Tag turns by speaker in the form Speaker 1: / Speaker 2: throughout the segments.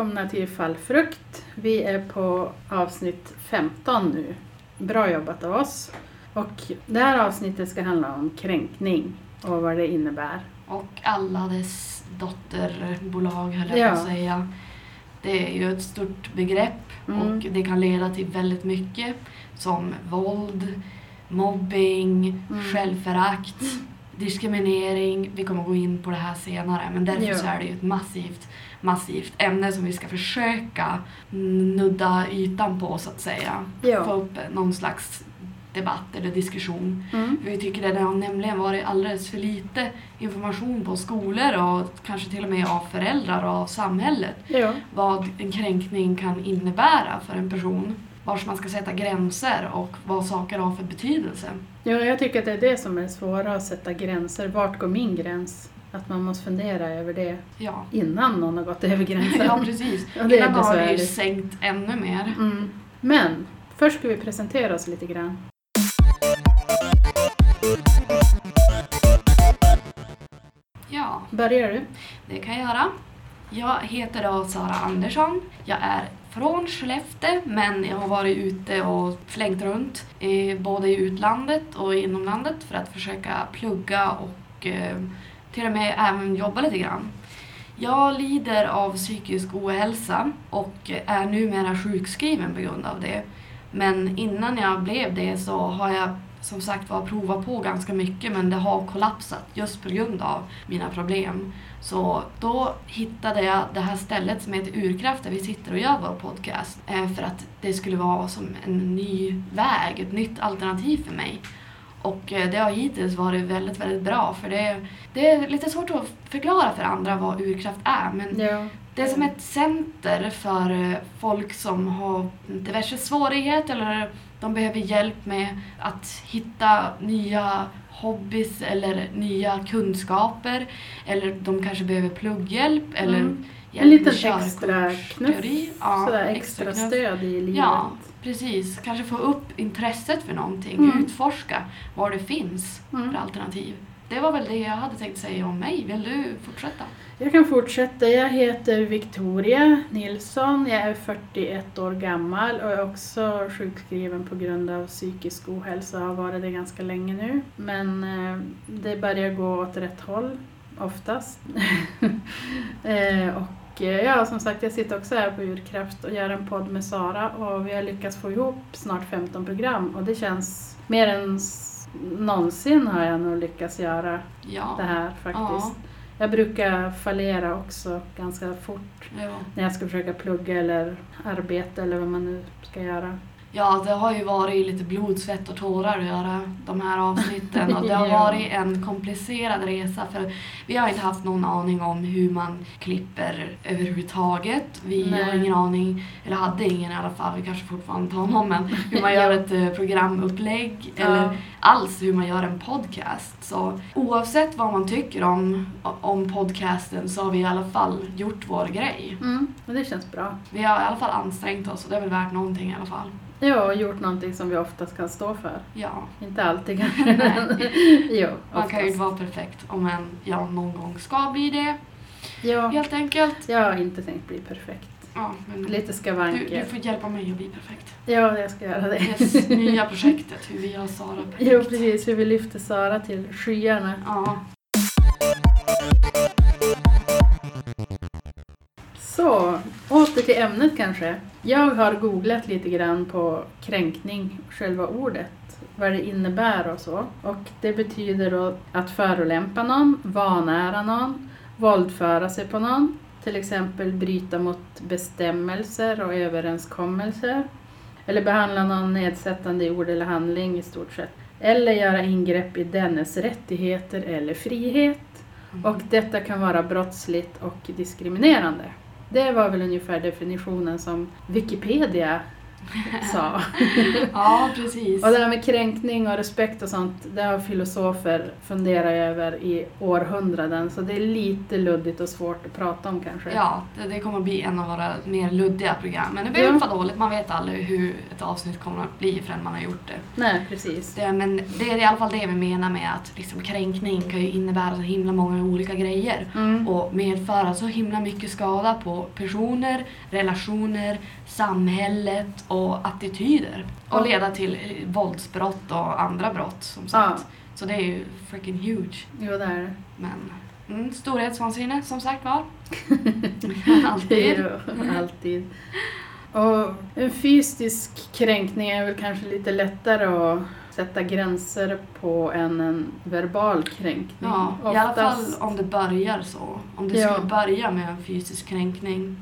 Speaker 1: Välkomna till Fallfrukt. Vi är på avsnitt 15 nu. Bra jobbat av oss. Och det här avsnittet ska handla om kränkning och vad det innebär.
Speaker 2: Och alla dess dotterbolag höll jag
Speaker 1: Ja.
Speaker 2: på att säga. Det är ju ett stort begrepp
Speaker 1: Mm.
Speaker 2: och det kan leda till väldigt mycket som våld, mobbing,
Speaker 1: Mm.
Speaker 2: självförakt, diskriminering. Vi kommer gå in på det här senare men därför
Speaker 1: Ja.
Speaker 2: så är det ju ett massivt, massivt ämne som vi ska försöka nudda ytan på så att säga.
Speaker 1: Ja.
Speaker 2: Få upp någon slags debatt eller diskussion.
Speaker 1: Mm.
Speaker 2: Vi tycker det har nämligen varit alldeles för lite information på skolor och kanske till och med av föräldrar och av samhället
Speaker 1: Ja.
Speaker 2: vad en kränkning kan innebära för en person. Vars man ska sätta gränser och vad saker har för betydelse.
Speaker 1: ja, jag tycker att det är det som är svåra att sätta gränser. Vart går min gräns? Att man måste fundera över det
Speaker 2: Ja,
Speaker 1: innan någon har gått över gränsen.
Speaker 2: ja precis.
Speaker 1: Ja, det
Speaker 2: Innan har det ju sänkt ännu mer.
Speaker 1: Mm. Men först ska vi presentera oss lite grann.
Speaker 2: Ja,
Speaker 1: Börjar du?
Speaker 2: det kan jag göra. Jag heter då Sara Andersson. Jag är från Skellefteå men jag har varit ute och flängt runt både i utlandet och inom landet för att försöka plugga och eh, till och med även jobba lite grann. Jag lider av psykisk ohälsa och är numera sjukskriven på grund av det. Men innan jag blev det så har jag som sagt var provat på ganska mycket men det har kollapsat just på grund av mina problem. Så då hittade jag det här stället som heter Urkraft där vi sitter och gör vår podcast. Eh, för att det skulle vara som en ny väg, ett nytt alternativ för mig. Och eh, det har hittills varit väldigt, väldigt bra för det, det är lite svårt att förklara för andra vad Urkraft är. Men
Speaker 1: Ja.
Speaker 2: det är som ett center för eh, folk som har diverse svårigheter eller de behöver hjälp med att hitta nya hobbys eller nya kunskaper. Eller de kanske behöver plugghjälp eller
Speaker 1: Mm. En liten extra knuff,
Speaker 2: Ja,
Speaker 1: sådär extra
Speaker 2: knuff.
Speaker 1: stöd i livet.
Speaker 2: Ja, precis. Kanske få upp intresset för någonting.
Speaker 1: Mm.
Speaker 2: Utforska vad det finns
Speaker 1: Mm.
Speaker 2: för alternativ. Det var väl det jag hade tänkt säga om mig. Vill du fortsätta?
Speaker 1: Jag kan fortsätta. Jag heter Victoria Nilsson. Jag är 41 år gammal och är också sjukskriven på grund av psykisk ohälsa. Jag har varit det ganska länge nu. Men eh, det börjar gå åt rätt håll, oftast. eh, och ja, som sagt, jag sitter också här på Urkraft och gör en podd med Sara och vi har lyckats få ihop snart 15 program och det känns mer än någonsin har jag nog lyckats göra
Speaker 2: Ja.
Speaker 1: det här faktiskt. Jag brukar fallera också ganska fort
Speaker 2: ja.
Speaker 1: när jag ska försöka plugga eller arbeta eller vad man nu ska göra.
Speaker 2: Ja, det har ju varit lite blod, svett och tårar att göra de här avsnitten och det har varit en komplicerad resa för vi har inte haft någon aning om hur man klipper överhuvudtaget. Vi
Speaker 1: Nej.
Speaker 2: har ingen aning, eller hade ingen i alla fall, vi kanske fortfarande tar någon, men hur man gör ett eh, programupplägg
Speaker 1: Ja.
Speaker 2: eller alls hur man gör en podcast. Så oavsett vad man tycker om, om podcasten så har vi i alla fall gjort vår grej.
Speaker 1: Mm, och det känns bra.
Speaker 2: Vi har i alla fall ansträngt oss och det är väl värt någonting i alla fall.
Speaker 1: Ja, och gjort någonting som vi oftast kan stå för.
Speaker 2: Ja.
Speaker 1: Inte alltid kanske, men jo,
Speaker 2: Man kan ju inte vara perfekt om en ja, någon gång ska bli det
Speaker 1: Ja,
Speaker 2: helt enkelt.
Speaker 1: jag har inte tänkt bli perfekt.
Speaker 2: Ja, men
Speaker 1: Lite
Speaker 2: du, du
Speaker 1: skavanker.
Speaker 2: får hjälpa mig att bli perfekt.
Speaker 1: Ja, jag ska göra det.
Speaker 2: Yes, nya projektet, hur vi gör Sara perfekt.
Speaker 1: Jo, precis. Hur vi lyfter Sara till skyarna.
Speaker 2: Ja,
Speaker 1: Så, åter till ämnet kanske. Jag har googlat lite grann på kränkning, själva ordet, vad det innebär och så. Och det betyder då att förolämpa någon, vanära någon, våldföra sig på någon, till exempel bryta mot bestämmelser och överenskommelser. Eller behandla någon nedsättande i ord eller handling i stort sett. Eller göra ingrepp i dennes rättigheter eller frihet. Och detta kan vara brottsligt och diskriminerande. Det var väl ungefär definitionen som Wikipedia sa.
Speaker 2: Ja, precis.
Speaker 1: Och det här med kränkning och respekt och sånt, det har filosofer funderat över i århundraden. Så det är lite luddigt och svårt att prata om kanske.
Speaker 2: Ja, det, det kommer bli en av våra mer luddiga program. Men det behöver inte vara dåligt, man vet aldrig hur ett avsnitt kommer att bli förrän man har gjort det.
Speaker 1: Nej, precis.
Speaker 2: det men det är i alla fall det vi menar med att liksom, kränkning kan ju innebära så himla många olika grejer.
Speaker 1: Mm.
Speaker 2: och medföra så himla mycket skada på personer, relationer, samhället och attityder. Och
Speaker 1: Ja.
Speaker 2: leda till våldsbrott och andra brott som sagt. Så det är ju freaking huge.
Speaker 1: Jo, det är det.
Speaker 2: Men mm, storhetsvansinne som sagt var. Alltid.
Speaker 1: alltid. Och en fysisk kränkning är väl kanske lite lättare att sätta gränser på än en verbal kränkning.
Speaker 2: Ja, i alla fall
Speaker 1: Oftast-
Speaker 2: om det börjar så. Om det
Speaker 1: Ja.
Speaker 2: skulle börja med en fysisk kränkning.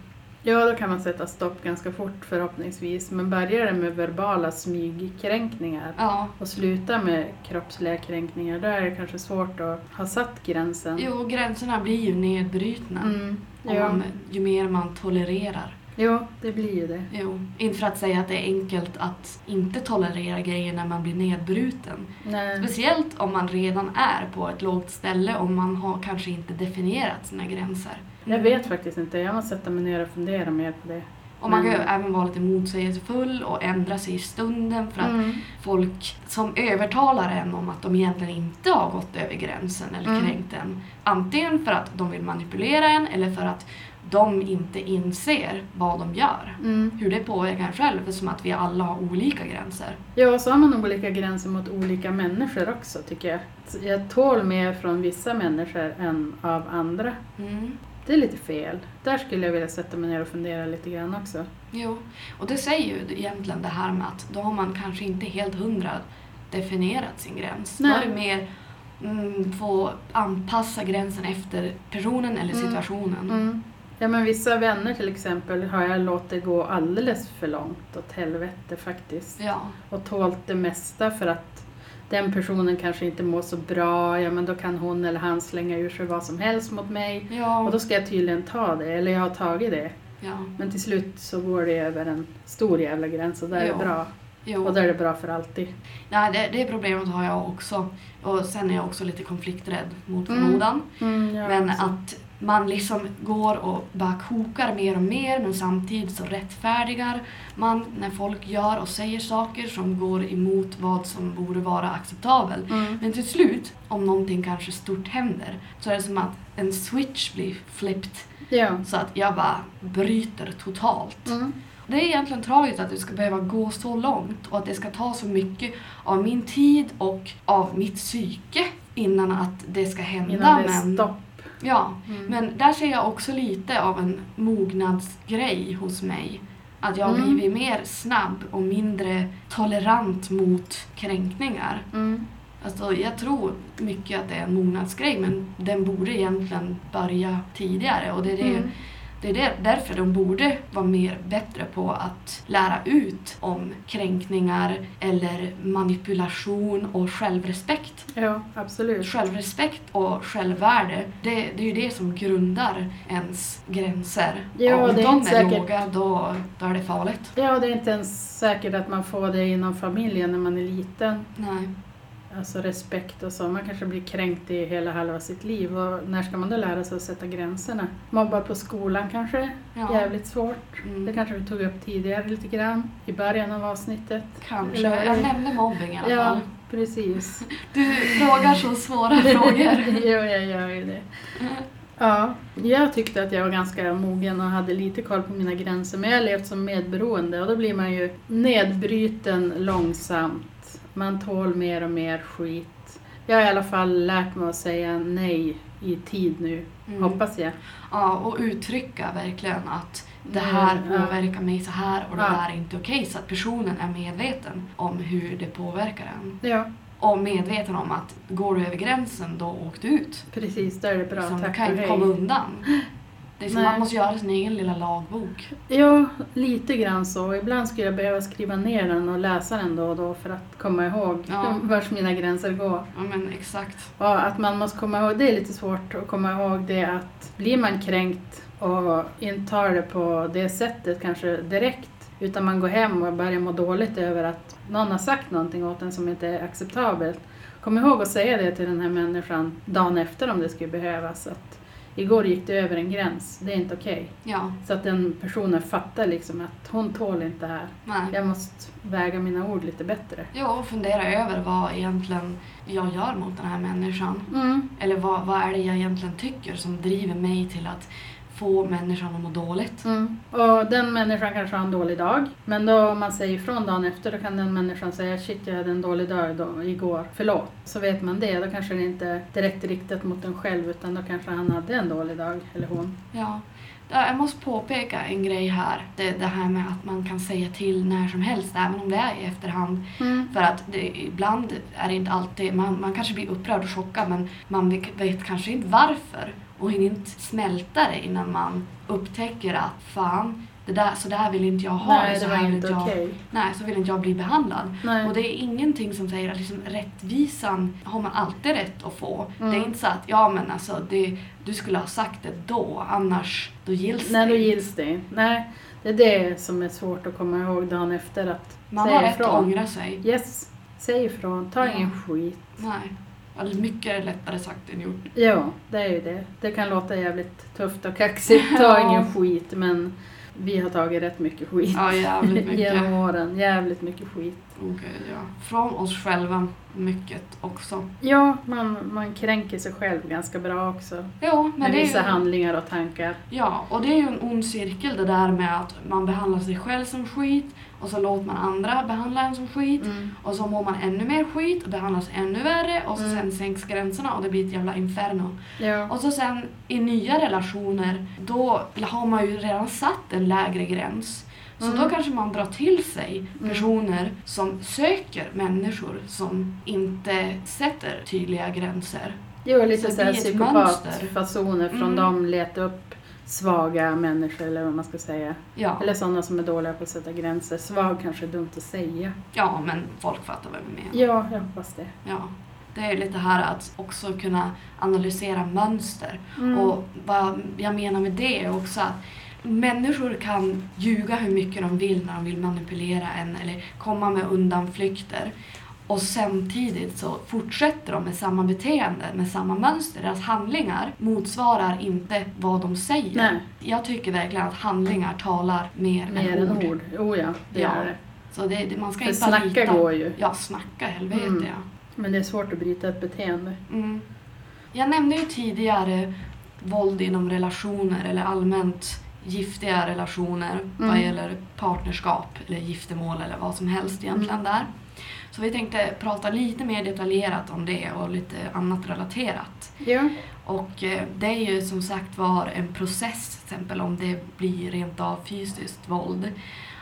Speaker 1: Ja, då kan man sätta stopp ganska fort förhoppningsvis. Men börjar det med verbala smygkränkningar
Speaker 2: Ja,
Speaker 1: och slutar med kroppsliga kränkningar, då är det kanske svårt att ha satt gränsen.
Speaker 2: jo, gränserna blir ju nedbrutna.
Speaker 1: Mm. Ja.
Speaker 2: man, ju mer man tolererar.
Speaker 1: Jo, det blir ju det.
Speaker 2: Jo, inte för att säga att det är enkelt att inte tolerera grejer när man blir nedbruten.
Speaker 1: Nej.
Speaker 2: Speciellt om man redan är på ett lågt ställe och man har kanske inte definierat sina gränser.
Speaker 1: Jag vet faktiskt inte, jag måste sätta mig ner och fundera mer på det.
Speaker 2: Och man kan ju även vara lite motsägelsefull och ändra sig i stunden för att
Speaker 1: Mm.
Speaker 2: folk som övertalar en om att de egentligen inte har gått över gränsen eller
Speaker 1: Mm.
Speaker 2: kränkt en. Antingen för att de vill manipulera en eller för att de inte inser vad de gör.
Speaker 1: Mm.
Speaker 2: Hur det påverkar en själv, eftersom att vi alla har olika gränser.
Speaker 1: Ja, och så har man olika gränser mot olika människor också tycker jag. Jag tål mer från vissa människor än av andra.
Speaker 2: Mm.
Speaker 1: Det är lite fel. Där skulle jag vilja sätta mig ner och fundera lite grann också.
Speaker 2: Jo, och det säger ju egentligen det här med att då har man kanske inte helt hundra definierat sin gräns.
Speaker 1: Nej.
Speaker 2: Då är det mer mm, få anpassa gränsen efter personen eller
Speaker 1: Mm.
Speaker 2: situationen.
Speaker 1: Mm. Ja, men vissa vänner till exempel har jag låtit gå alldeles för långt åt helvete faktiskt.
Speaker 2: Ja,
Speaker 1: Och tålt det mesta för att den personen kanske inte mår så bra. Ja, men då kan hon eller han slänga ur sig vad som helst mot mig. Och
Speaker 2: ja,
Speaker 1: då ska jag tydligen ta det, eller jag har tagit det.
Speaker 2: ja.
Speaker 1: Men till slut så går det över en stor jävla gräns och där är
Speaker 2: Ja.
Speaker 1: det bra.
Speaker 2: Jo.
Speaker 1: Och där är det bra för alltid.
Speaker 2: Nej, det, det problemet har jag också. Och sen är jag också lite konflikträdd mot
Speaker 1: Mm.
Speaker 2: förmodan.
Speaker 1: Mm, ja,
Speaker 2: Men
Speaker 1: också.
Speaker 2: att man liksom går och bara kokar mer och mer men samtidigt så rättfärdigar man när folk gör och säger saker som går emot vad som borde vara acceptabelt.
Speaker 1: Mm.
Speaker 2: Men till slut, om någonting kanske stort händer, så är det som att en switch blir flipped
Speaker 1: Ja.
Speaker 2: så att jag bara bryter totalt.
Speaker 1: Mm.
Speaker 2: Det är egentligen tragiskt att det ska behöva gå så långt och att det ska ta så mycket av min tid och av mitt psyke innan att det ska hända.
Speaker 1: Innan det är
Speaker 2: men,
Speaker 1: stopp.
Speaker 2: Ja,
Speaker 1: Mm.
Speaker 2: men där ser jag också lite av en mognadsgrej hos mig. Att jag har
Speaker 1: Mm.
Speaker 2: blivit mer snabb och mindre tolerant mot kränkningar.
Speaker 1: Mm.
Speaker 2: Alltså, jag tror mycket att det är en mognadsgrej men den borde egentligen börja tidigare. Och det är, det,
Speaker 1: Mm.
Speaker 2: Det är därför de borde vara mer bättre på att lära ut om kränkningar eller manipulation och självrespekt.
Speaker 1: Ja, absolut.
Speaker 2: Självrespekt och självvärde, det, det är ju det som grundar ens gränser.
Speaker 1: Ja,
Speaker 2: och om
Speaker 1: det är
Speaker 2: de är
Speaker 1: säkert-
Speaker 2: låga, då, då är det farligt.
Speaker 1: Ja, det är inte ens säkert att man får det inom familjen när man är liten.
Speaker 2: Nej.
Speaker 1: Alltså respekt och så. Man kanske blir kränkt i hela halva sitt liv. Och när ska man då lära sig att sätta gränserna? Mobbad på skolan kanske?
Speaker 2: Ja.
Speaker 1: Jävligt svårt.
Speaker 2: Mm.
Speaker 1: Det kanske vi tog upp tidigare lite grann. I början av avsnittet.
Speaker 2: Kanske.
Speaker 1: Eller-
Speaker 2: Jag nämnde mobbing i alla
Speaker 1: Ja,
Speaker 2: fall.
Speaker 1: precis.
Speaker 2: Du frågar så svåra frågor.
Speaker 1: jo, jag gör ju det. Ja, jag tyckte att jag var ganska mogen och hade lite koll på mina gränser. Men jag har levt som medberoende och då blir man ju nedbruten långsamt. Man tål mer och mer skit. Jag har i alla fall lärt mig att säga nej i tid nu,
Speaker 2: Mm.
Speaker 1: hoppas jag.
Speaker 2: Ja, och uttrycka verkligen att det här
Speaker 1: Mm, ja.
Speaker 2: påverkar mig så här och det
Speaker 1: Ja.
Speaker 2: här är inte okej. Så att personen är medveten om hur det påverkar en.
Speaker 1: Ja,
Speaker 2: Och medveten om att går du över gränsen, då åk du ut.
Speaker 1: precis. Då är det bra.
Speaker 2: Liksom, du kan inte komma undan. Det är som
Speaker 1: Nej.
Speaker 2: man måste göra sin egen lilla lagbok.
Speaker 1: Ja, lite grann så. Ibland skulle jag behöva skriva ner den och läsa den då och då för att komma ihåg
Speaker 2: Ja.
Speaker 1: vars mina gränser går.
Speaker 2: Ja men exakt.
Speaker 1: Och att man måste komma ihåg, det är lite svårt att komma ihåg det att blir man kränkt och intar det på det sättet kanske direkt Utan man går hem och börjar må dåligt över att någon har sagt någonting åt en som inte är acceptabelt. Kom ihåg att säga det till den här människan dagen efter om det skulle behövas. Att igår gick det över en gräns, det är inte okej.
Speaker 2: Ja,
Speaker 1: Så att den personen fattar liksom att hon tål inte det här.
Speaker 2: nej.
Speaker 1: Jag måste väga mina ord lite bättre.
Speaker 2: Ja, och fundera över vad egentligen jag gör mot den här människan.
Speaker 1: Mm.
Speaker 2: Eller vad, vad är det jag egentligen tycker som driver mig till att få människan att må dåligt?
Speaker 1: Mm. Och den människan kanske har en dålig dag. Men då om man säger ifrån dagen efter då kan den människan säga shit jag hade en dålig dag då, igår, förlåt. Så vet man det. Då kanske det inte är direkt riktat mot en själv utan då kanske han hade en dålig dag, eller hon.
Speaker 2: Ja. Ja, Jag måste påpeka en grej här. Det, det här med att man kan säga till när som helst, även om det är i efterhand.
Speaker 1: Mm.
Speaker 2: För att det, ibland är det inte alltid, man, man kanske blir upprörd och chockad men man vet kanske inte varför och hinner inte smälta det innan man upptäcker att fan, det där, så där vill inte jag ha
Speaker 1: Nej,
Speaker 2: så
Speaker 1: det
Speaker 2: här
Speaker 1: var
Speaker 2: vill
Speaker 1: inte
Speaker 2: jag,
Speaker 1: okej.
Speaker 2: Nej, så vill inte jag bli behandlad.
Speaker 1: Nej.
Speaker 2: Och det är ingenting som säger att liksom, rättvisan har man alltid rätt att få.
Speaker 1: Mm.
Speaker 2: Det är inte så att ja men alltså det, du skulle ha sagt det då, annars då gills
Speaker 1: Nej,
Speaker 2: det
Speaker 1: då
Speaker 2: inte.
Speaker 1: gills det. Nej, det är det som är svårt att komma ihåg dagen efter att
Speaker 2: Man har rätt att
Speaker 1: ifrån.
Speaker 2: ångra sig.
Speaker 1: Yes, säg ifrån. Ta
Speaker 2: Ja.
Speaker 1: ingen skit.
Speaker 2: Nej. Alltså, mycket lättare sagt än gjort.
Speaker 1: Ja, det är ju det. Det kan låta jävligt tufft och kaxigt. Ta
Speaker 2: Ja.
Speaker 1: ingen skit, men vi har tagit rätt mycket skit.
Speaker 2: Ja, jävligt mycket.
Speaker 1: Genom åren. Jävligt mycket skit.
Speaker 2: Okej, ja. Från oss själva mycket också.
Speaker 1: Ja, man, man kränker sig själv ganska bra också.
Speaker 2: Ja, men
Speaker 1: Med
Speaker 2: det är
Speaker 1: vissa
Speaker 2: ju,
Speaker 1: handlingar och tankar.
Speaker 2: Ja, och det är ju en ond cirkel det där med att man behandlar sig själv som skit och så låter man andra behandla en som skit
Speaker 1: Mm.
Speaker 2: och så mår man ännu mer skit och behandlas ännu värre och så
Speaker 1: Mm.
Speaker 2: sen sänks gränserna och det blir ett jävla inferno.
Speaker 1: Ja.
Speaker 2: Och så sen i nya relationer, då har man ju redan satt en lägre gräns. Så
Speaker 1: Mm.
Speaker 2: då kanske man drar till sig
Speaker 1: Mm.
Speaker 2: personer som söker människor som inte sätter tydliga gränser.
Speaker 1: Jo, lite
Speaker 2: Så
Speaker 1: såhär psykopatfasoner från
Speaker 2: Mm.
Speaker 1: dem. Leta upp svaga människor eller vad man ska säga.
Speaker 2: Ja,
Speaker 1: Eller sådana som är dåliga på att sätta gränser. Svag kanske är dumt att säga.
Speaker 2: ja men folk fattar vad vi menar.
Speaker 1: Ja, jag hoppas det.
Speaker 2: Ja. Det är lite här att också kunna analysera mönster.
Speaker 1: Mm.
Speaker 2: Och vad jag menar med det är också att människor kan ljuga hur mycket de vill när de vill manipulera en eller komma med undanflykter. Och samtidigt så fortsätter de med samma beteende, med samma mönster. Deras handlingar motsvarar inte vad de säger.
Speaker 1: Nej,
Speaker 2: Jag tycker verkligen att handlingar talar mer,
Speaker 1: mer
Speaker 2: än ord.
Speaker 1: ord. Oh ja, det
Speaker 2: Ja.
Speaker 1: gör det.
Speaker 2: Så det, det, man ska
Speaker 1: För
Speaker 2: inte bara
Speaker 1: snacka
Speaker 2: lita.
Speaker 1: går ju.
Speaker 2: Ja, snacka helvete
Speaker 1: Mm.
Speaker 2: ja.
Speaker 1: Men det är svårt att bryta ett beteende.
Speaker 2: Mm. Jag nämnde ju tidigare våld inom relationer eller allmänt giftiga relationer vad
Speaker 1: Mm.
Speaker 2: gäller partnerskap eller giftermål eller vad som helst egentligen
Speaker 1: Mm.
Speaker 2: där. Så vi tänkte prata lite mer detaljerat om det och lite annat relaterat.
Speaker 1: Ja.
Speaker 2: Och eh, det är ju som sagt var en process, till exempel om det blir rent av fysiskt våld.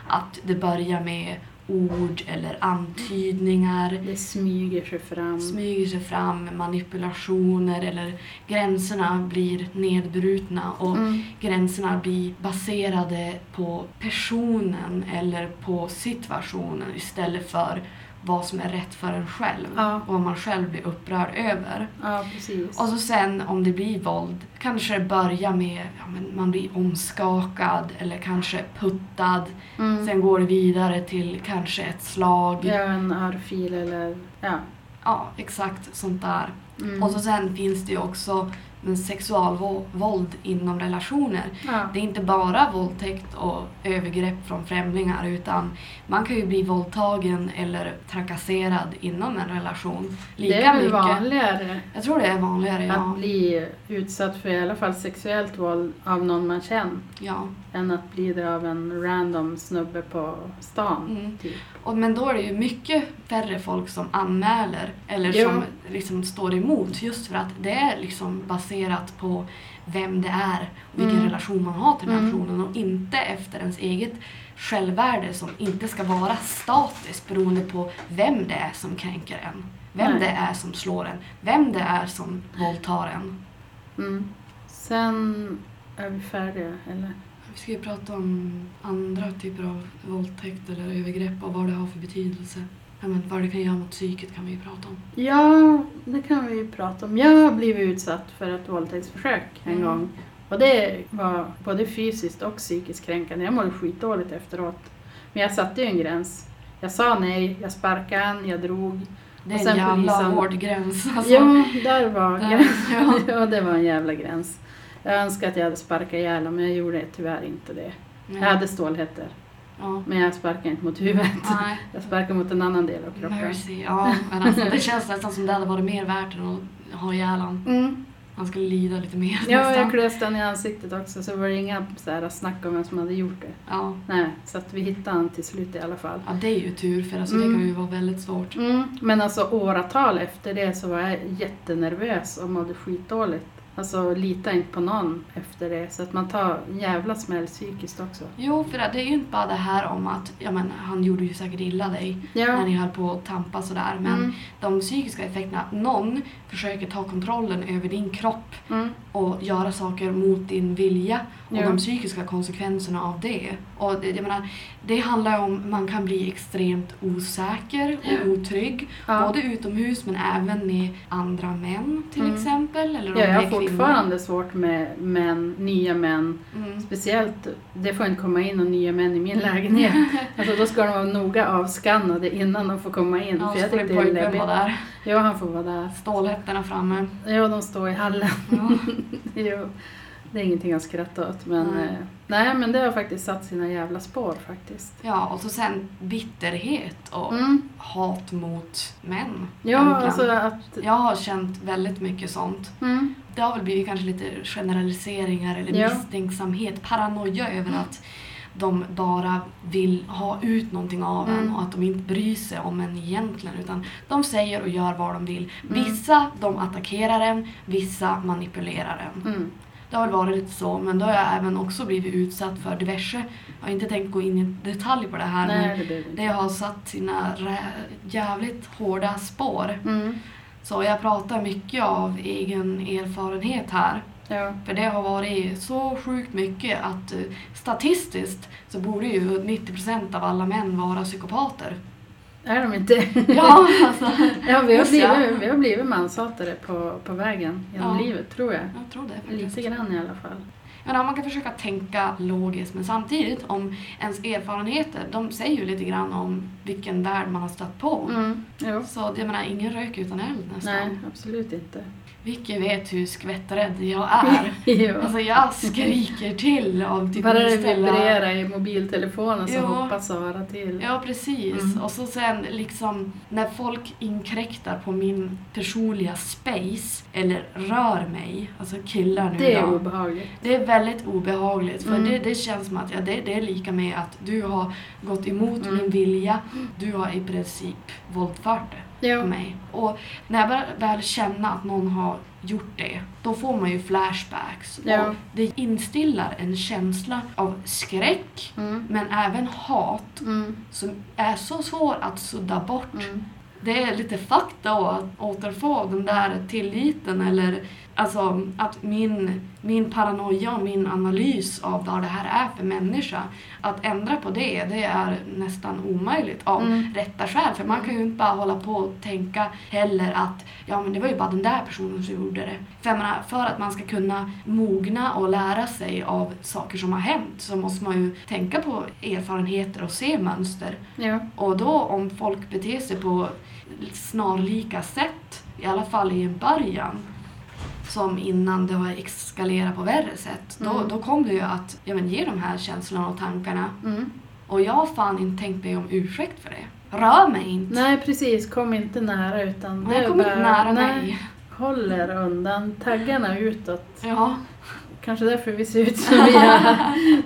Speaker 2: Att det börjar med ord eller antydningar
Speaker 1: Det smyger sig fram.
Speaker 2: smyger sig fram, manipulationer eller gränserna blir nedbrutna och
Speaker 1: Mm.
Speaker 2: gränserna blir baserade på personen eller på situationen istället för vad som är rätt för en själv
Speaker 1: Ja.
Speaker 2: och vad man själv blir upprörd över.
Speaker 1: Ja, precis.
Speaker 2: Och så sen om det blir våld kanske det börjar med ja, men man blir omskakad eller kanske puttad.
Speaker 1: Mm.
Speaker 2: Sen går det vidare till kanske ett slag.
Speaker 1: Ja, en örfil eller... Ja.
Speaker 2: Ja, exakt sånt där.
Speaker 1: Mm.
Speaker 2: Och så sen finns det ju också men sexualvåld inom relationer.
Speaker 1: ja.
Speaker 2: Det är inte bara våldtäkt och övergrepp från främlingar utan man kan ju bli våldtagen eller trakasserad inom en relation. Lika
Speaker 1: Det är väl
Speaker 2: mycket.
Speaker 1: vanligare
Speaker 2: Jag tror det är vanligare, ja.
Speaker 1: att bli utsatt för i alla fall sexuellt våld av någon man känner
Speaker 2: ja.
Speaker 1: Än att bli det av en random snubbe på stan.
Speaker 2: Mm.
Speaker 1: Typ.
Speaker 2: Och, men då är det ju mycket färre folk som anmäler eller
Speaker 1: Ja.
Speaker 2: som liksom står emot just för att det är liksom baserat på vem det är och vilken
Speaker 1: Mm.
Speaker 2: relation man har till den
Speaker 1: Mm.
Speaker 2: personen och inte efter ens eget självvärde som inte ska vara statiskt beroende på vem det är som kränker en. Vem
Speaker 1: Nej.
Speaker 2: det är som slår en. Vem det är som våldtar en.
Speaker 1: Mm. Sen är vi färdiga, eller?
Speaker 2: Vi ska ju prata om andra typer av våldtäkt eller övergrepp och vad det har för betydelse. Ja, men vad det kan göra mot psyket kan vi ju prata om.
Speaker 1: Ja, det kan vi ju prata om. Jag har blivit utsatt för ett våldtäktsförsök en
Speaker 2: Mm.
Speaker 1: gång. Och det var både fysiskt och psykiskt kränkande. Jag mådde skitdåligt efteråt. Men jag satte ju en gräns. Jag sa nej, jag sparkade han, jag drog.
Speaker 2: Det är en jävla
Speaker 1: polisen-
Speaker 2: hård gräns. Alltså.
Speaker 1: Ja, där var gränsen.
Speaker 2: ja.
Speaker 1: ja, det var en jävla gräns. Jag önskar att jag hade sparkat ihjäl men jag gjorde tyvärr inte det.
Speaker 2: Nej.
Speaker 1: Jag hade stålhättor,
Speaker 2: Ja.
Speaker 1: men jag sparkade inte mot huvudet.
Speaker 2: Nej.
Speaker 1: Jag sparkade mot en annan del av kroppen.
Speaker 2: Mercy. Ja, men alltså, det känns nästan som det hade varit mer värt än att ha ihjäl.
Speaker 1: Mm.
Speaker 2: Han skulle lida lite mer
Speaker 1: Ja,
Speaker 2: nästan.
Speaker 1: jag klöste honom i ansiktet också så var det inga så här snack om vem som hade gjort det.
Speaker 2: Ja.
Speaker 1: Nej, så att vi hittade honom till slut i alla fall.
Speaker 2: ja, det är ju tur för alltså,
Speaker 1: Mm.
Speaker 2: det kan ju vara väldigt svårt.
Speaker 1: Mm. Men alltså åratal efter det så var jag jättenervös och mådde skitdåligt. Alltså lita inte på någon efter det. Så att man tar en jävla smäll psykiskt också.
Speaker 2: Jo, för det är ju inte bara det här om att ja, men, han gjorde ju säkert illa dig när
Speaker 1: Ja.
Speaker 2: ni höll på att tampa sådär. Men
Speaker 1: Mm.
Speaker 2: de psykiska effekterna, att någon försöker ta kontrollen över din kropp
Speaker 1: Mm.
Speaker 2: och göra saker mot din vilja och
Speaker 1: Ja.
Speaker 2: de psykiska konsekvenserna av det. Och jag menar, det handlar om man kan bli extremt osäker och otrygg.
Speaker 1: Ja.
Speaker 2: Både utomhus men även med andra män till
Speaker 1: Mm.
Speaker 2: exempel. Eller om
Speaker 1: Ja, jag har fortfarande svårt med män, nya män.
Speaker 2: Mm.
Speaker 1: Speciellt, det får inte komma in några nya män i min lägenhet. Alltså då ska de vara noga avskannade innan de får komma in.
Speaker 2: Ja,
Speaker 1: för jag
Speaker 2: din
Speaker 1: det är
Speaker 2: vara där.
Speaker 1: Ja, han får vara där.
Speaker 2: Stålhättorna framme.
Speaker 1: Ja, de står i hallen.
Speaker 2: Ja.
Speaker 1: jo, det är ingenting att skratta åt. Men,
Speaker 2: Nej.
Speaker 1: eh, nej, men det har faktiskt satt sina jävla spår faktiskt.
Speaker 2: ja, och så sen bitterhet och
Speaker 1: Mm.
Speaker 2: hat mot män.
Speaker 1: Ja, alltså att...
Speaker 2: Jag har känt väldigt mycket sånt.
Speaker 1: Mm.
Speaker 2: Det har väl blivit kanske lite generaliseringar eller
Speaker 1: Ja.
Speaker 2: misstänksamhet, paranoia över att de bara vill ha ut någonting av en
Speaker 1: Mm.
Speaker 2: och att de inte bryr sig om en egentligen utan de säger och gör vad de vill.
Speaker 1: Mm.
Speaker 2: Vissa de attackerar en, vissa manipulerar en.
Speaker 1: Mm.
Speaker 2: Det har varit lite så men då har jag även också blivit utsatt för diverse, jag har inte tänkt gå in i detalj på det här men
Speaker 1: Nej, det behöver inte.
Speaker 2: det har satt sina jävligt hårda spår.
Speaker 1: Mm.
Speaker 2: Så jag pratar mycket av egen erfarenhet här.
Speaker 1: Ja.
Speaker 2: För det har varit så sjukt mycket att eh, statistiskt så borde ju 90% av alla män vara psykopater.
Speaker 1: Är de inte?
Speaker 2: Ja, alltså.
Speaker 1: ja, vi har blivit, vi har blivit manshatare på, på vägen genom
Speaker 2: Ja.
Speaker 1: livet, tror jag.
Speaker 2: Jag tror det faktiskt.
Speaker 1: Lite grann i alla fall.
Speaker 2: Ja, man kan försöka tänka logiskt men samtidigt om ens erfarenheter, de säger ju lite grann om vilken värld man har stött på.
Speaker 1: Mm. Jo.
Speaker 2: Så jag menar, ingen rök utan eld nästan.
Speaker 1: Nej, absolut inte.
Speaker 2: Vilket vet hur skvätträdd jag är.
Speaker 1: jo.
Speaker 2: Alltså jag skriker till av typ
Speaker 1: Bara det vibrerar i mobiltelefonen så
Speaker 2: Ja.
Speaker 1: hoppas Sara till.
Speaker 2: Ja, precis.
Speaker 1: Mm.
Speaker 2: Och så sen liksom när folk inkräktar på min personliga space eller rör mig, alltså killar nu
Speaker 1: det är
Speaker 2: då.
Speaker 1: obehagligt.
Speaker 2: Det är väldigt obehagligt för
Speaker 1: Mm.
Speaker 2: det, det känns som att ja, det, det är lika med att du har gått emot
Speaker 1: Mm.
Speaker 2: min vilja. Du har i princip våldfört det på
Speaker 1: Ja.
Speaker 2: mig. Och när jag börjar väl känna att någon har gjort det, då får man ju flashbacks.
Speaker 1: Ja.
Speaker 2: Och det instillar en känsla av skräck
Speaker 1: Mm.
Speaker 2: men även hat
Speaker 1: Mm.
Speaker 2: som är så svår att sudda bort.
Speaker 1: Mm.
Speaker 2: Det är lite fuck då att återfå den där tilliten eller alltså att min, min paranoia och min analys av vad det här är för människa, att ändra på det, det är nästan omöjligt av
Speaker 1: Mm.
Speaker 2: rätta skäl. För man kan ju inte bara hålla på och tänka heller att ja men det var ju bara den där personen som gjorde det. För, jag menar, för att man ska kunna mogna och lära sig av saker som har hänt så måste man ju tänka på erfarenheter och se mönster.
Speaker 1: Ja.
Speaker 2: Och då om folk beter sig på snarlika sätt, i alla fall i en början, som innan det har eskalerat på värre sätt, då,
Speaker 1: Mm.
Speaker 2: då kommer det ju att ja, men, ge de här känslorna och tankarna.
Speaker 1: Mm.
Speaker 2: Och jag har fan inte tänkt mig om ursäkt för det. Rör mig inte.
Speaker 1: Nej precis, kom inte nära utan är
Speaker 2: kom inte nära
Speaker 1: nej,
Speaker 2: mig.
Speaker 1: Håll er undan, taggarna utåt.
Speaker 2: Ja.
Speaker 1: Kanske därför vi ser ut som vi gör.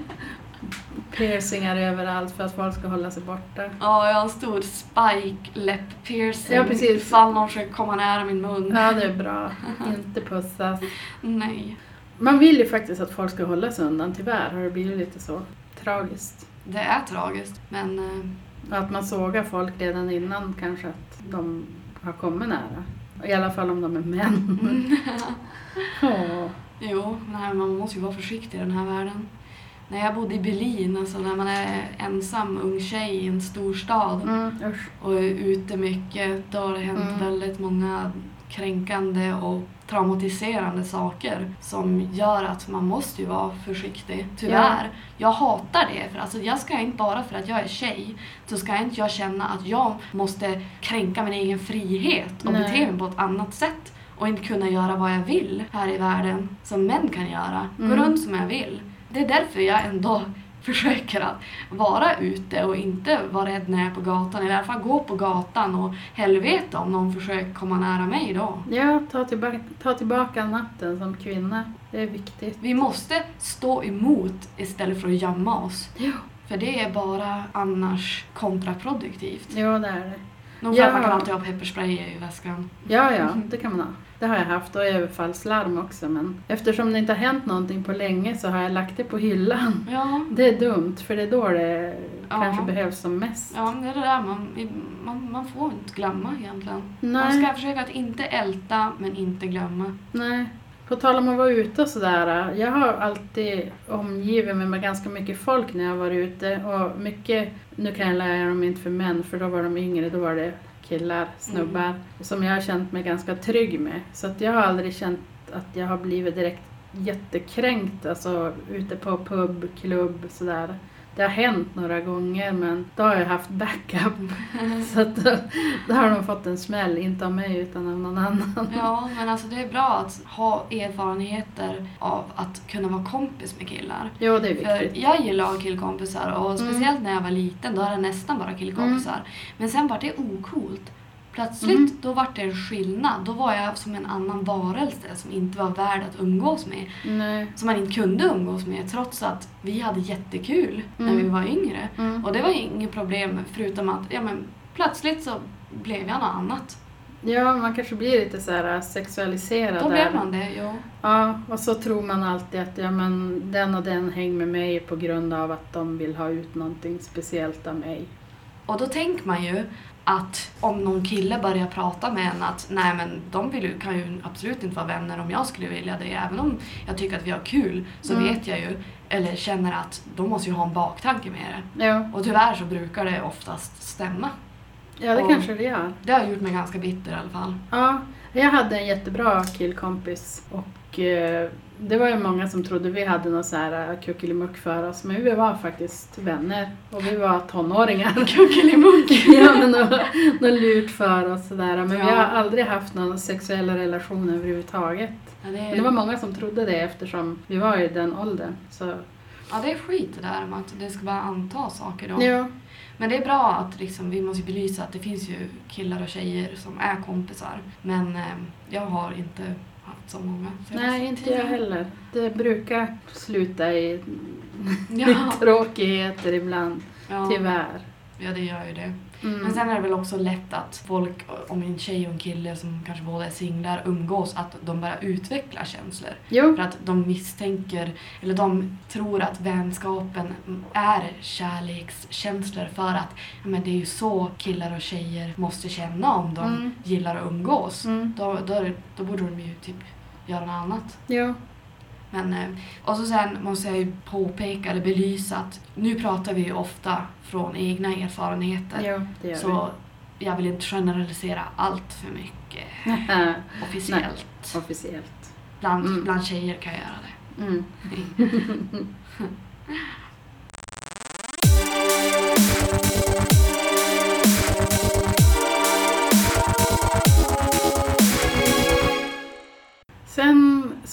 Speaker 1: Piercingar överallt för att folk ska hålla sig borta.
Speaker 2: ja, jag har en stor spike läpp piercing.
Speaker 1: Ja, precis.
Speaker 2: Ifall någon försöker komma nära min mun.
Speaker 1: Ja, det är bra. Inte pussas.
Speaker 2: Nej.
Speaker 1: Man vill ju faktiskt att folk ska hålla sig undan, tyvärr har det blivit lite så. Tragiskt.
Speaker 2: Det är tragiskt, men eh,
Speaker 1: Att man sågar folk redan innan kanske att de har kommit nära. I alla fall om de är män. Åh.
Speaker 2: Jo, nej, man måste ju vara försiktig i den här världen. När jag bodde i Berlin, alltså när man är ensam ung tjej i en stor stad
Speaker 1: Mm,
Speaker 2: och är ute mycket, då har det hänt
Speaker 1: Mm.
Speaker 2: väldigt många kränkande och traumatiserande saker som gör att man måste ju vara försiktig. Tyvärr. Jag hatar det. För alltså jag ska inte bara för att jag är tjej så ska inte jag känna att jag måste kränka min egen frihet och
Speaker 1: Nej.
Speaker 2: bete mig på ett annat sätt och inte kunna göra vad jag vill här i världen som män kan göra. Gå
Speaker 1: Mm.
Speaker 2: runt som jag vill. Det är därför jag ändå försöker att vara ute och inte vara rädd när jag är på gatan. Eller i alla fall gå på gatan och helvete om någon försöker komma nära mig då.
Speaker 1: Ja, ta tillbaka, ta tillbaka natten som kvinna. Det är viktigt.
Speaker 2: Vi måste stå emot istället för att gömma oss.
Speaker 1: Ja.
Speaker 2: För det är bara annars kontraproduktivt.
Speaker 1: Ja, det är det.
Speaker 2: Man
Speaker 1: Ja.
Speaker 2: kan alltid ha pepparspray i väskan.
Speaker 1: Ja, ja, det kan man ha. Det har jag haft och överfallslarm också men eftersom det inte har hänt någonting på länge så har jag lagt det på hyllan.
Speaker 2: Ja,
Speaker 1: Det är dumt för det är då det
Speaker 2: Ja.
Speaker 1: kanske behövs som mest.
Speaker 2: ja det är det där man, man, man får inte glömma egentligen. Man
Speaker 1: Nej,
Speaker 2: ska försöka att inte älta men inte glömma.
Speaker 1: nej. På tal om att vara ute och sådär. Jag har alltid omgivit mig med ganska mycket folk när jag har varit ute. Och mycket, nu kan jag lära dem inte för män för då var de yngre, då var det killar, snubbar. Som jag har känt mig ganska trygg med. Så att jag har aldrig känt att jag har blivit direkt jättekränkt. Alltså ute på pub, klubb sådär. Det har hänt några gånger men då har jag haft backup. Så att då, då har de fått en smäll, inte av mig utan av någon annan.
Speaker 2: Ja, men alltså det är bra att ha erfarenheter av att kunna vara kompis med killar.
Speaker 1: Jo, det är
Speaker 2: För
Speaker 1: viktigt.
Speaker 2: jag gillar att ha killkompisar och speciellt när jag var liten då hade jag nästan bara killkompisar. Men sen var det ocoolt. Plötsligt
Speaker 1: Mm.
Speaker 2: då var det en skillnad. Då var jag som en annan varelse som inte var värd att umgås med.
Speaker 1: Nej.
Speaker 2: Som man inte kunde umgås med trots att vi hade jättekul när
Speaker 1: Mm.
Speaker 2: vi var yngre.
Speaker 1: Mm.
Speaker 2: Och det var inget problem förutom att ja, men, plötsligt så blev jag något annat.
Speaker 1: Ja, man kanske blir lite så här sexualiserad
Speaker 2: Då blev man det, jo.
Speaker 1: Ja, och så tror man alltid att ja, men den och den hänger med mig på grund av att de vill ha ut någonting speciellt av mig.
Speaker 2: Och då tänker man ju att om någon kille börjar prata med en att nej men de vill, ju- kan ju absolut inte vara vänner om jag skulle vilja det. Även om jag tycker att vi har kul så
Speaker 1: Mm.
Speaker 2: vet jag ju, eller känner att de måste ju ha en baktanke med det.
Speaker 1: Ja,
Speaker 2: Och tyvärr så brukar det oftast stämma.
Speaker 1: ja det
Speaker 2: Och-
Speaker 1: kanske det gör.
Speaker 2: Det har gjort mig ganska bitter i alla fall.
Speaker 1: Ja, jag hade en jättebra killkompis och eh, det var ju många som trodde vi hade någon så här eh, kuckelimuck för oss men vi var faktiskt vänner och vi var tonåringar.
Speaker 2: Kuckelimuck!
Speaker 1: ja, men något, något lurt för oss sådär. Men vi
Speaker 2: Ja.
Speaker 1: har aldrig haft någon sexuella relation överhuvudtaget.
Speaker 2: Ja, det
Speaker 1: Men det var många som trodde det eftersom vi var i den åldern. Så,
Speaker 2: ja, det är skit det där med att det ska bara anta saker då.
Speaker 1: ja.
Speaker 2: Men det är bra att liksom, vi måste belysa att det finns ju killar och tjejer som är kompisar. Men eh, jag har inte haft så många. senaste
Speaker 1: Nej, inte jag heller. Det brukar sluta i
Speaker 2: Ja,
Speaker 1: tråkigheter ibland,
Speaker 2: ja,
Speaker 1: tyvärr.
Speaker 2: ja, det gör ju det.
Speaker 1: Mm.
Speaker 2: Men sen är det väl också lätt att folk, om en tjej och en kille som kanske båda är singlar, umgås, att de börjar utveckla känslor.
Speaker 1: Jo,
Speaker 2: För att de misstänker, eller de tror att vänskapen är kärlekskänslor för att ja, men det är ju så killar och tjejer måste känna om de
Speaker 1: Mm.
Speaker 2: gillar att umgås.
Speaker 1: mm.
Speaker 2: Då, då, då borde de ju typ göra något annat.
Speaker 1: jo.
Speaker 2: Men, eh, och så sen måste jag ju påpeka eller belysa att nu pratar vi ju ofta från egna erfarenheter.
Speaker 1: jo, det gör
Speaker 2: Så jag vill inte generalisera allt för mycket
Speaker 1: vi.
Speaker 2: officiellt.
Speaker 1: Officiellt.
Speaker 2: Bland,
Speaker 1: Mm.
Speaker 2: bland tjejer kan jag göra det.
Speaker 1: Mm.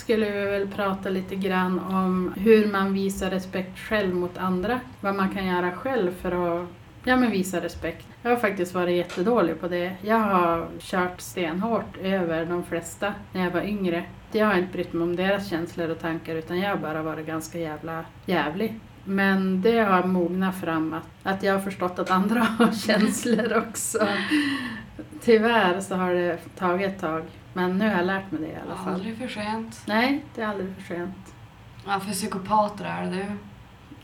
Speaker 1: skulle vi väl prata lite grann om hur man visar respekt själv mot andra. Vad man kan göra själv för att ja, men visa respekt. Jag har faktiskt varit jättedålig på det. Jag har kört stenhårt över de flesta när jag var yngre. Jag har inte brytt mig om deras känslor och tankar utan jag har bara varit ganska jävla jävlig. Men det har mognat fram att, att jag har förstått att andra har känslor också. Tyvärr så har det tagit ett tag. Men nu har jag lärt mig det i alla fall.
Speaker 2: Aldrig för sent.
Speaker 1: Nej, det är aldrig för sent.
Speaker 2: Ja, för psykopater är det det.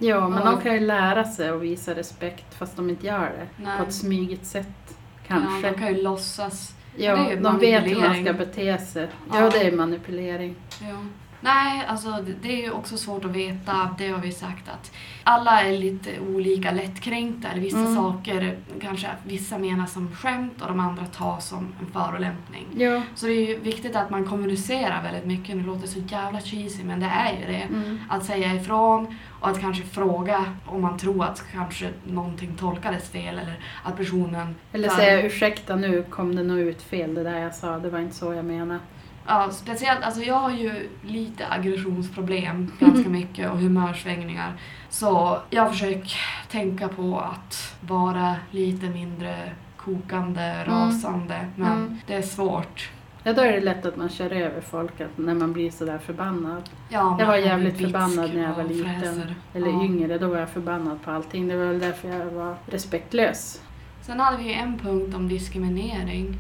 Speaker 1: Ja, men
Speaker 2: Ja.
Speaker 1: de kan ju lära sig att visa respekt fast de inte gör det.
Speaker 2: Nej.
Speaker 1: På ett smygigt sätt.
Speaker 2: Ja,
Speaker 1: Kanske.
Speaker 2: de kan ju låtsass.
Speaker 1: Ja, de vet hur man ska bete sig.
Speaker 2: Ja.
Speaker 1: Ja, det är manipulering.
Speaker 2: Ja. Nej, alltså det- är ju också svårt att veta. Det har vi sagt att alla är lite olika lättkränkta. Eller vissa
Speaker 1: Mm.
Speaker 2: saker kanske vissa menar som skämt och de andra tar som en förolämpning.
Speaker 1: Ja.
Speaker 2: Så det är ju viktigt att man kommunicerar väldigt mycket. Det låter så jävla cheesy men det är ju det.
Speaker 1: Mm.
Speaker 2: Att säga ifrån och att kanske fråga om man tror att kanske någonting tolkades fel eller att personen...
Speaker 1: Eller
Speaker 2: kan-
Speaker 1: säga ursäkta nu kom det nog ut fel det där jag sa, det var inte så jag menade.
Speaker 2: Ja, speciellt, alltså jag har ju lite aggressionsproblem ganska mycket och humörsvängningar. Så jag försöker tänka på att vara lite mindre kokande, rasande. Men
Speaker 1: Mm.
Speaker 2: det är svårt.
Speaker 1: Ja, då är det lätt att man kör över folk att när man blir sådär förbannad.
Speaker 2: Ja,
Speaker 1: Jag var jävligt förbannad när jag var liten.
Speaker 2: fräser.
Speaker 1: Eller
Speaker 2: Ja.
Speaker 1: yngre, då var jag förbannad på allting. Det var väl därför jag var respektlös.
Speaker 2: Sen hade vi en punkt om diskriminering.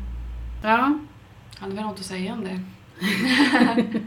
Speaker 1: Ja.
Speaker 2: Hade vi något att säga om det?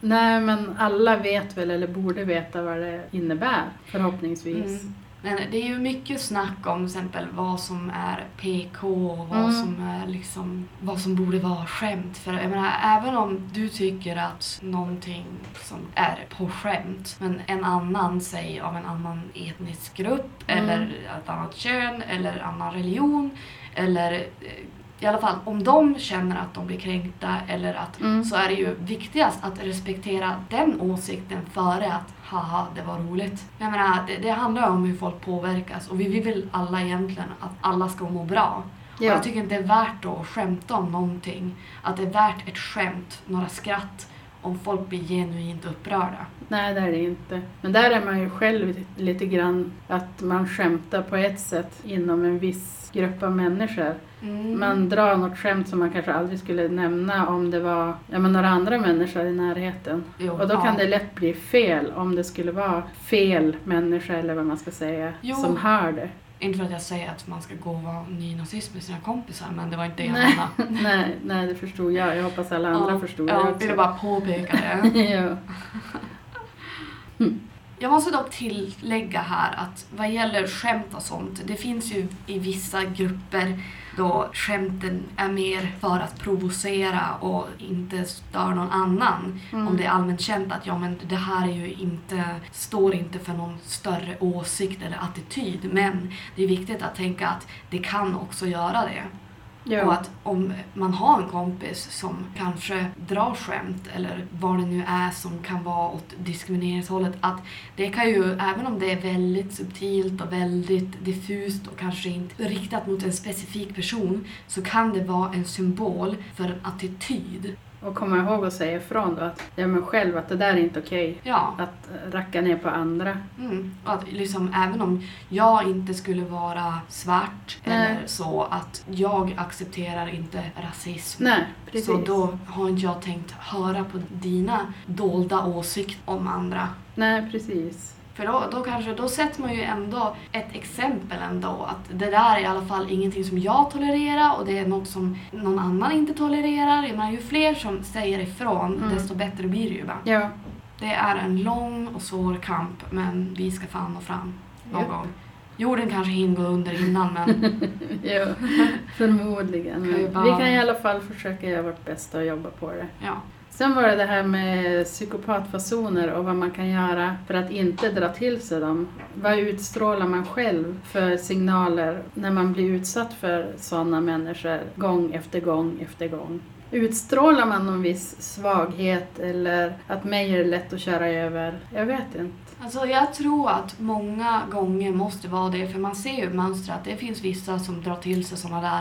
Speaker 1: Nej, men alla vet väl, eller borde veta vad det innebär, förhoppningsvis.
Speaker 2: Mm. Men det är ju mycket snack om till exempel vad som är PK och vad
Speaker 1: Mm.
Speaker 2: som är liksom vad som borde vara skämt. För jag menar, även om du tycker att någonting som är på skämt men en annan, säg av en annan etnisk grupp
Speaker 1: Mm.
Speaker 2: eller ett annat kön eller annan religion eller eh, i alla fall om de känner att de blir kränkta eller att
Speaker 1: Mm.
Speaker 2: så är det ju viktigast att respektera den åsikten före att haha, det var roligt. Jag menar, det, det handlar om hur folk påverkas och vi vill väl alla egentligen att alla ska må bra. Och
Speaker 1: Ja.
Speaker 2: jag tycker inte det är värt att skämta om någonting. Att det är värt ett skämt, några skratt, om folk blir genuint upprörda.
Speaker 1: Nej, det är det inte. Men där är man ju själv lite grann att man skämtar på ett sätt inom en viss grupp av människor.
Speaker 2: Mm.
Speaker 1: Man drar något skämt som man kanske aldrig skulle nämna om det var ja, men några andra människor i närheten.
Speaker 2: Jo,
Speaker 1: Och då
Speaker 2: ja.
Speaker 1: kan det lätt bli fel om det skulle vara fel människa eller vad man ska säga
Speaker 2: Jo.
Speaker 1: som hör det.
Speaker 2: Inte för att jag säger att man ska gå och vara nynazist med sina kompisar, men det var inte det jag menade.
Speaker 1: nej, nej, det förstod jag. Jag hoppas alla andra förstod det
Speaker 2: Jag ville bara påpeka det.
Speaker 1: ja.
Speaker 2: Jag måste dock tillägga här att vad gäller skämt och sånt, det finns ju i vissa grupper då skämten är mer för att provocera och inte stör någon annan.
Speaker 1: Mm.
Speaker 2: Om det är allmänt känt att ja, men det här är ju inte, står inte för någon större åsikt eller attityd. Men det är viktigt att tänka att det kan också göra det. Och att om man har en kompis som kanske drar skämt eller vad det nu är som kan vara åt diskrimineringshållet, att det kan ju, även om det är väldigt subtilt och väldigt diffust och kanske inte riktat mot en specifik person, så kan det vara en symbol för en attityd.
Speaker 1: Och komma ihåg att säga ifrån då att ja, men själv att det där är inte okej.
Speaker 2: Ja,
Speaker 1: Att racka ner på andra.
Speaker 2: mm. och att liksom, även om jag inte skulle vara svart
Speaker 1: Nej.
Speaker 2: eller så, att jag accepterar inte rasism.
Speaker 1: Nej, precis.
Speaker 2: Så då har inte jag tänkt höra på dina dolda åsikter om andra.
Speaker 1: Nej, precis.
Speaker 2: För då, då kanske, då sätter man ju ändå ett exempel ändå. Att det där är i alla fall ingenting som jag tolererar och det är något som någon annan inte tolererar. Jag menar, ju fler som säger ifrån,
Speaker 1: Mm.
Speaker 2: desto bättre blir det ju bara.
Speaker 1: Ja.
Speaker 2: Det är en lång och svår kamp, men vi ska fan nå fram någon
Speaker 1: Japp.
Speaker 2: gång. Jorden kanske hinner gå under innan, men
Speaker 1: ja, förmodligen.
Speaker 2: Kan bara-
Speaker 1: Vi kan i alla fall försöka göra vårt bästa och jobba på det.
Speaker 2: ja.
Speaker 1: Sen var det det här med psykopatfasoner och vad man kan göra för att inte dra till sig dem. Vad utstrålar man själv för signaler när man blir utsatt för sådana människor gång efter gång efter gång? Utstrålar man någon viss svaghet eller att mig är det lätt att köra över? Jag vet inte.
Speaker 2: Alltså jag tror att många gånger måste vara det, för man ser ju mönstret att det finns vissa som drar till sig sådana där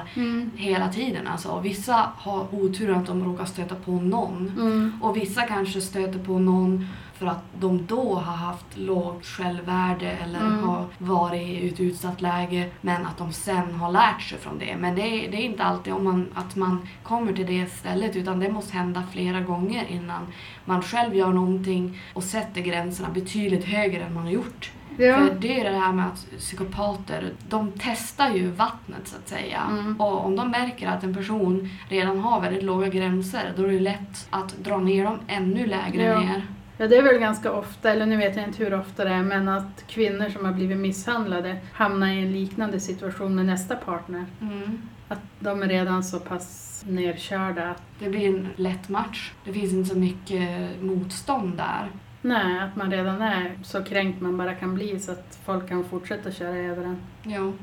Speaker 2: hela tiden. Alltså. Vissa har otur att de råkar stöta på någon.
Speaker 1: Mm.
Speaker 2: Och vissa kanske stöter på någon för att de då har haft lågt självvärde eller
Speaker 1: Mm.
Speaker 2: har varit i ett utsatt läge men att de sen har lärt sig från det. Men det är, det är inte alltid om man, att man kommer till det stället utan det måste hända flera gånger innan man själv gör någonting och sätter gränserna betydligt högre än man har gjort.
Speaker 1: Ja.
Speaker 2: För det är det här med att psykopater, de testar ju vattnet så att säga.
Speaker 1: Mm.
Speaker 2: Och om de märker att en person redan har väldigt låga gränser, då är det lätt att dra ner dem ännu lägre
Speaker 1: Ja.
Speaker 2: ner.
Speaker 1: Ja, det är väl ganska ofta, eller nu vet jag inte hur ofta det är, men att kvinnor som har blivit misshandlade hamnar i en liknande situation med nästa partner.
Speaker 2: Mm.
Speaker 1: Att de är redan så pass nerkörda att,
Speaker 2: Det blir en lätt match. Det finns inte så mycket motstånd där.
Speaker 1: nej, att man redan är så kränkt man bara kan bli så att folk kan fortsätta köra över en.
Speaker 2: Jo.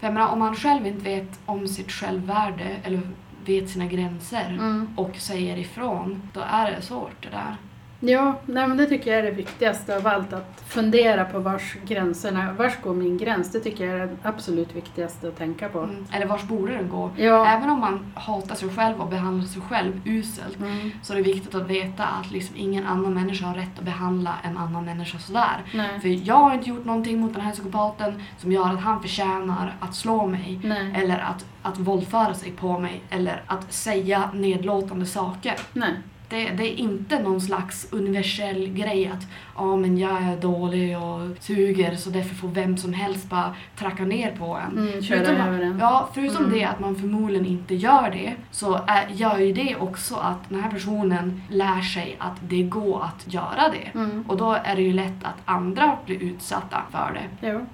Speaker 2: För jag menar, om man själv inte vet om sitt självvärde eller vet sina gränser
Speaker 1: Mm.
Speaker 2: och säger ifrån, då är det svårt det där.
Speaker 1: Ja, nej, men det tycker jag är det viktigaste av allt. Att fundera på vars gränserna, vars går min gräns? Det tycker jag är det absolut viktigaste att tänka på.
Speaker 2: Mm. Eller vars borde den gå?
Speaker 1: Ja.
Speaker 2: Även om man hatar sig själv och behandlar sig själv uselt
Speaker 1: Mm.
Speaker 2: så är det viktigt att veta att liksom ingen annan människa har rätt att behandla en annan människa sådär.
Speaker 1: Nej.
Speaker 2: För jag har inte gjort någonting mot den här psykopaten som gör att han förtjänar att slå mig.
Speaker 1: Nej.
Speaker 2: Eller att, att våldföra sig på mig. Eller att säga nedlåtande saker.
Speaker 1: Nej.
Speaker 2: Det, det är inte någon slags universell grej att ja men jag är dålig och suger så därför får vem som helst bara tracka ner på en.
Speaker 1: Mm,
Speaker 2: Förutom-
Speaker 1: en.
Speaker 2: Ja, förutom
Speaker 1: Mm.
Speaker 2: det att man förmodligen inte gör det så är, gör ju det också att den här personen lär sig att det går att göra det.
Speaker 1: Mm.
Speaker 2: Och då är det ju lätt att andra blir utsatta för det.
Speaker 1: Jo.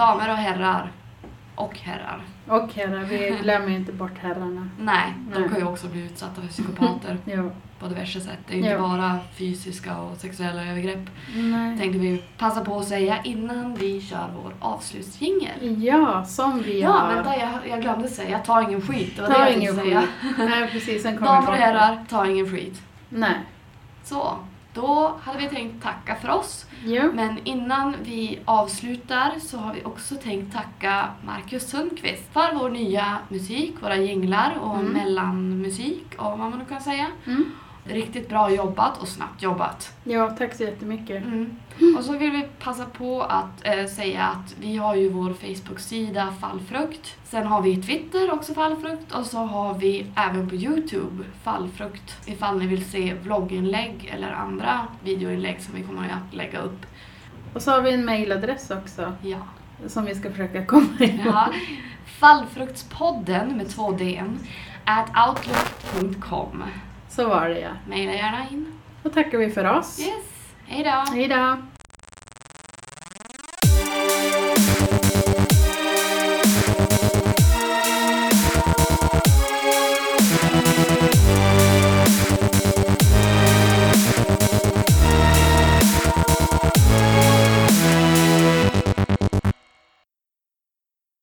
Speaker 2: Damer och herrar. Och herrar.
Speaker 1: Och herrar, vi glömmer ju inte bort herrarna.
Speaker 2: Nej, de
Speaker 1: Nej.
Speaker 2: kan ju också bli utsatta för psykopater
Speaker 1: Jo.
Speaker 2: på diverse sätt. Det är inte
Speaker 1: Ja.
Speaker 2: bara fysiska och sexuella övergrepp.
Speaker 1: Nej.
Speaker 2: Tänkte vi passa på att säga innan vi kör vår avslutsjingel.
Speaker 1: Ja, som vi
Speaker 2: Ja,
Speaker 1: har.
Speaker 2: vänta, jag, jag glömde säga. Jag tar ingen skit. Det var det
Speaker 1: Ta
Speaker 2: jag
Speaker 1: ingen
Speaker 2: tänkte säga.
Speaker 1: skit. Nej, precis. Sen kommer
Speaker 2: Damer och herrar, ta ingen skit.
Speaker 1: Nej.
Speaker 2: Så, då hade vi tänkt tacka för oss.
Speaker 1: Jo.
Speaker 2: Men innan vi avslutar så har vi också tänkt tacka Marcus Sundqvist för vår nya musik, våra jinglar och
Speaker 1: Mm.
Speaker 2: mellanmusik och vad man nu kan säga.
Speaker 1: Mm.
Speaker 2: Riktigt bra jobbat och snabbt jobbat.
Speaker 1: Ja, tack så jättemycket.
Speaker 2: Mm. Och så vill vi passa på att eh, säga att vi har ju vår Facebook-sida Fallfrukt. Sen har vi Twitter också Fallfrukt och så har vi även på Youtube Fallfrukt ifall ni vill se vlogginlägg eller andra videoinlägg som vi kommer att lägga upp.
Speaker 1: Och så har vi en mailadress också
Speaker 2: Ja.
Speaker 1: som vi ska försöka komma ihåg.
Speaker 2: ja. Fallfruktspodden med två d at outlook.com.
Speaker 1: Så var det ja.
Speaker 2: Maila gärna in.
Speaker 1: Då tackar vi för oss.
Speaker 2: Yes, hejdå!
Speaker 1: Hej då.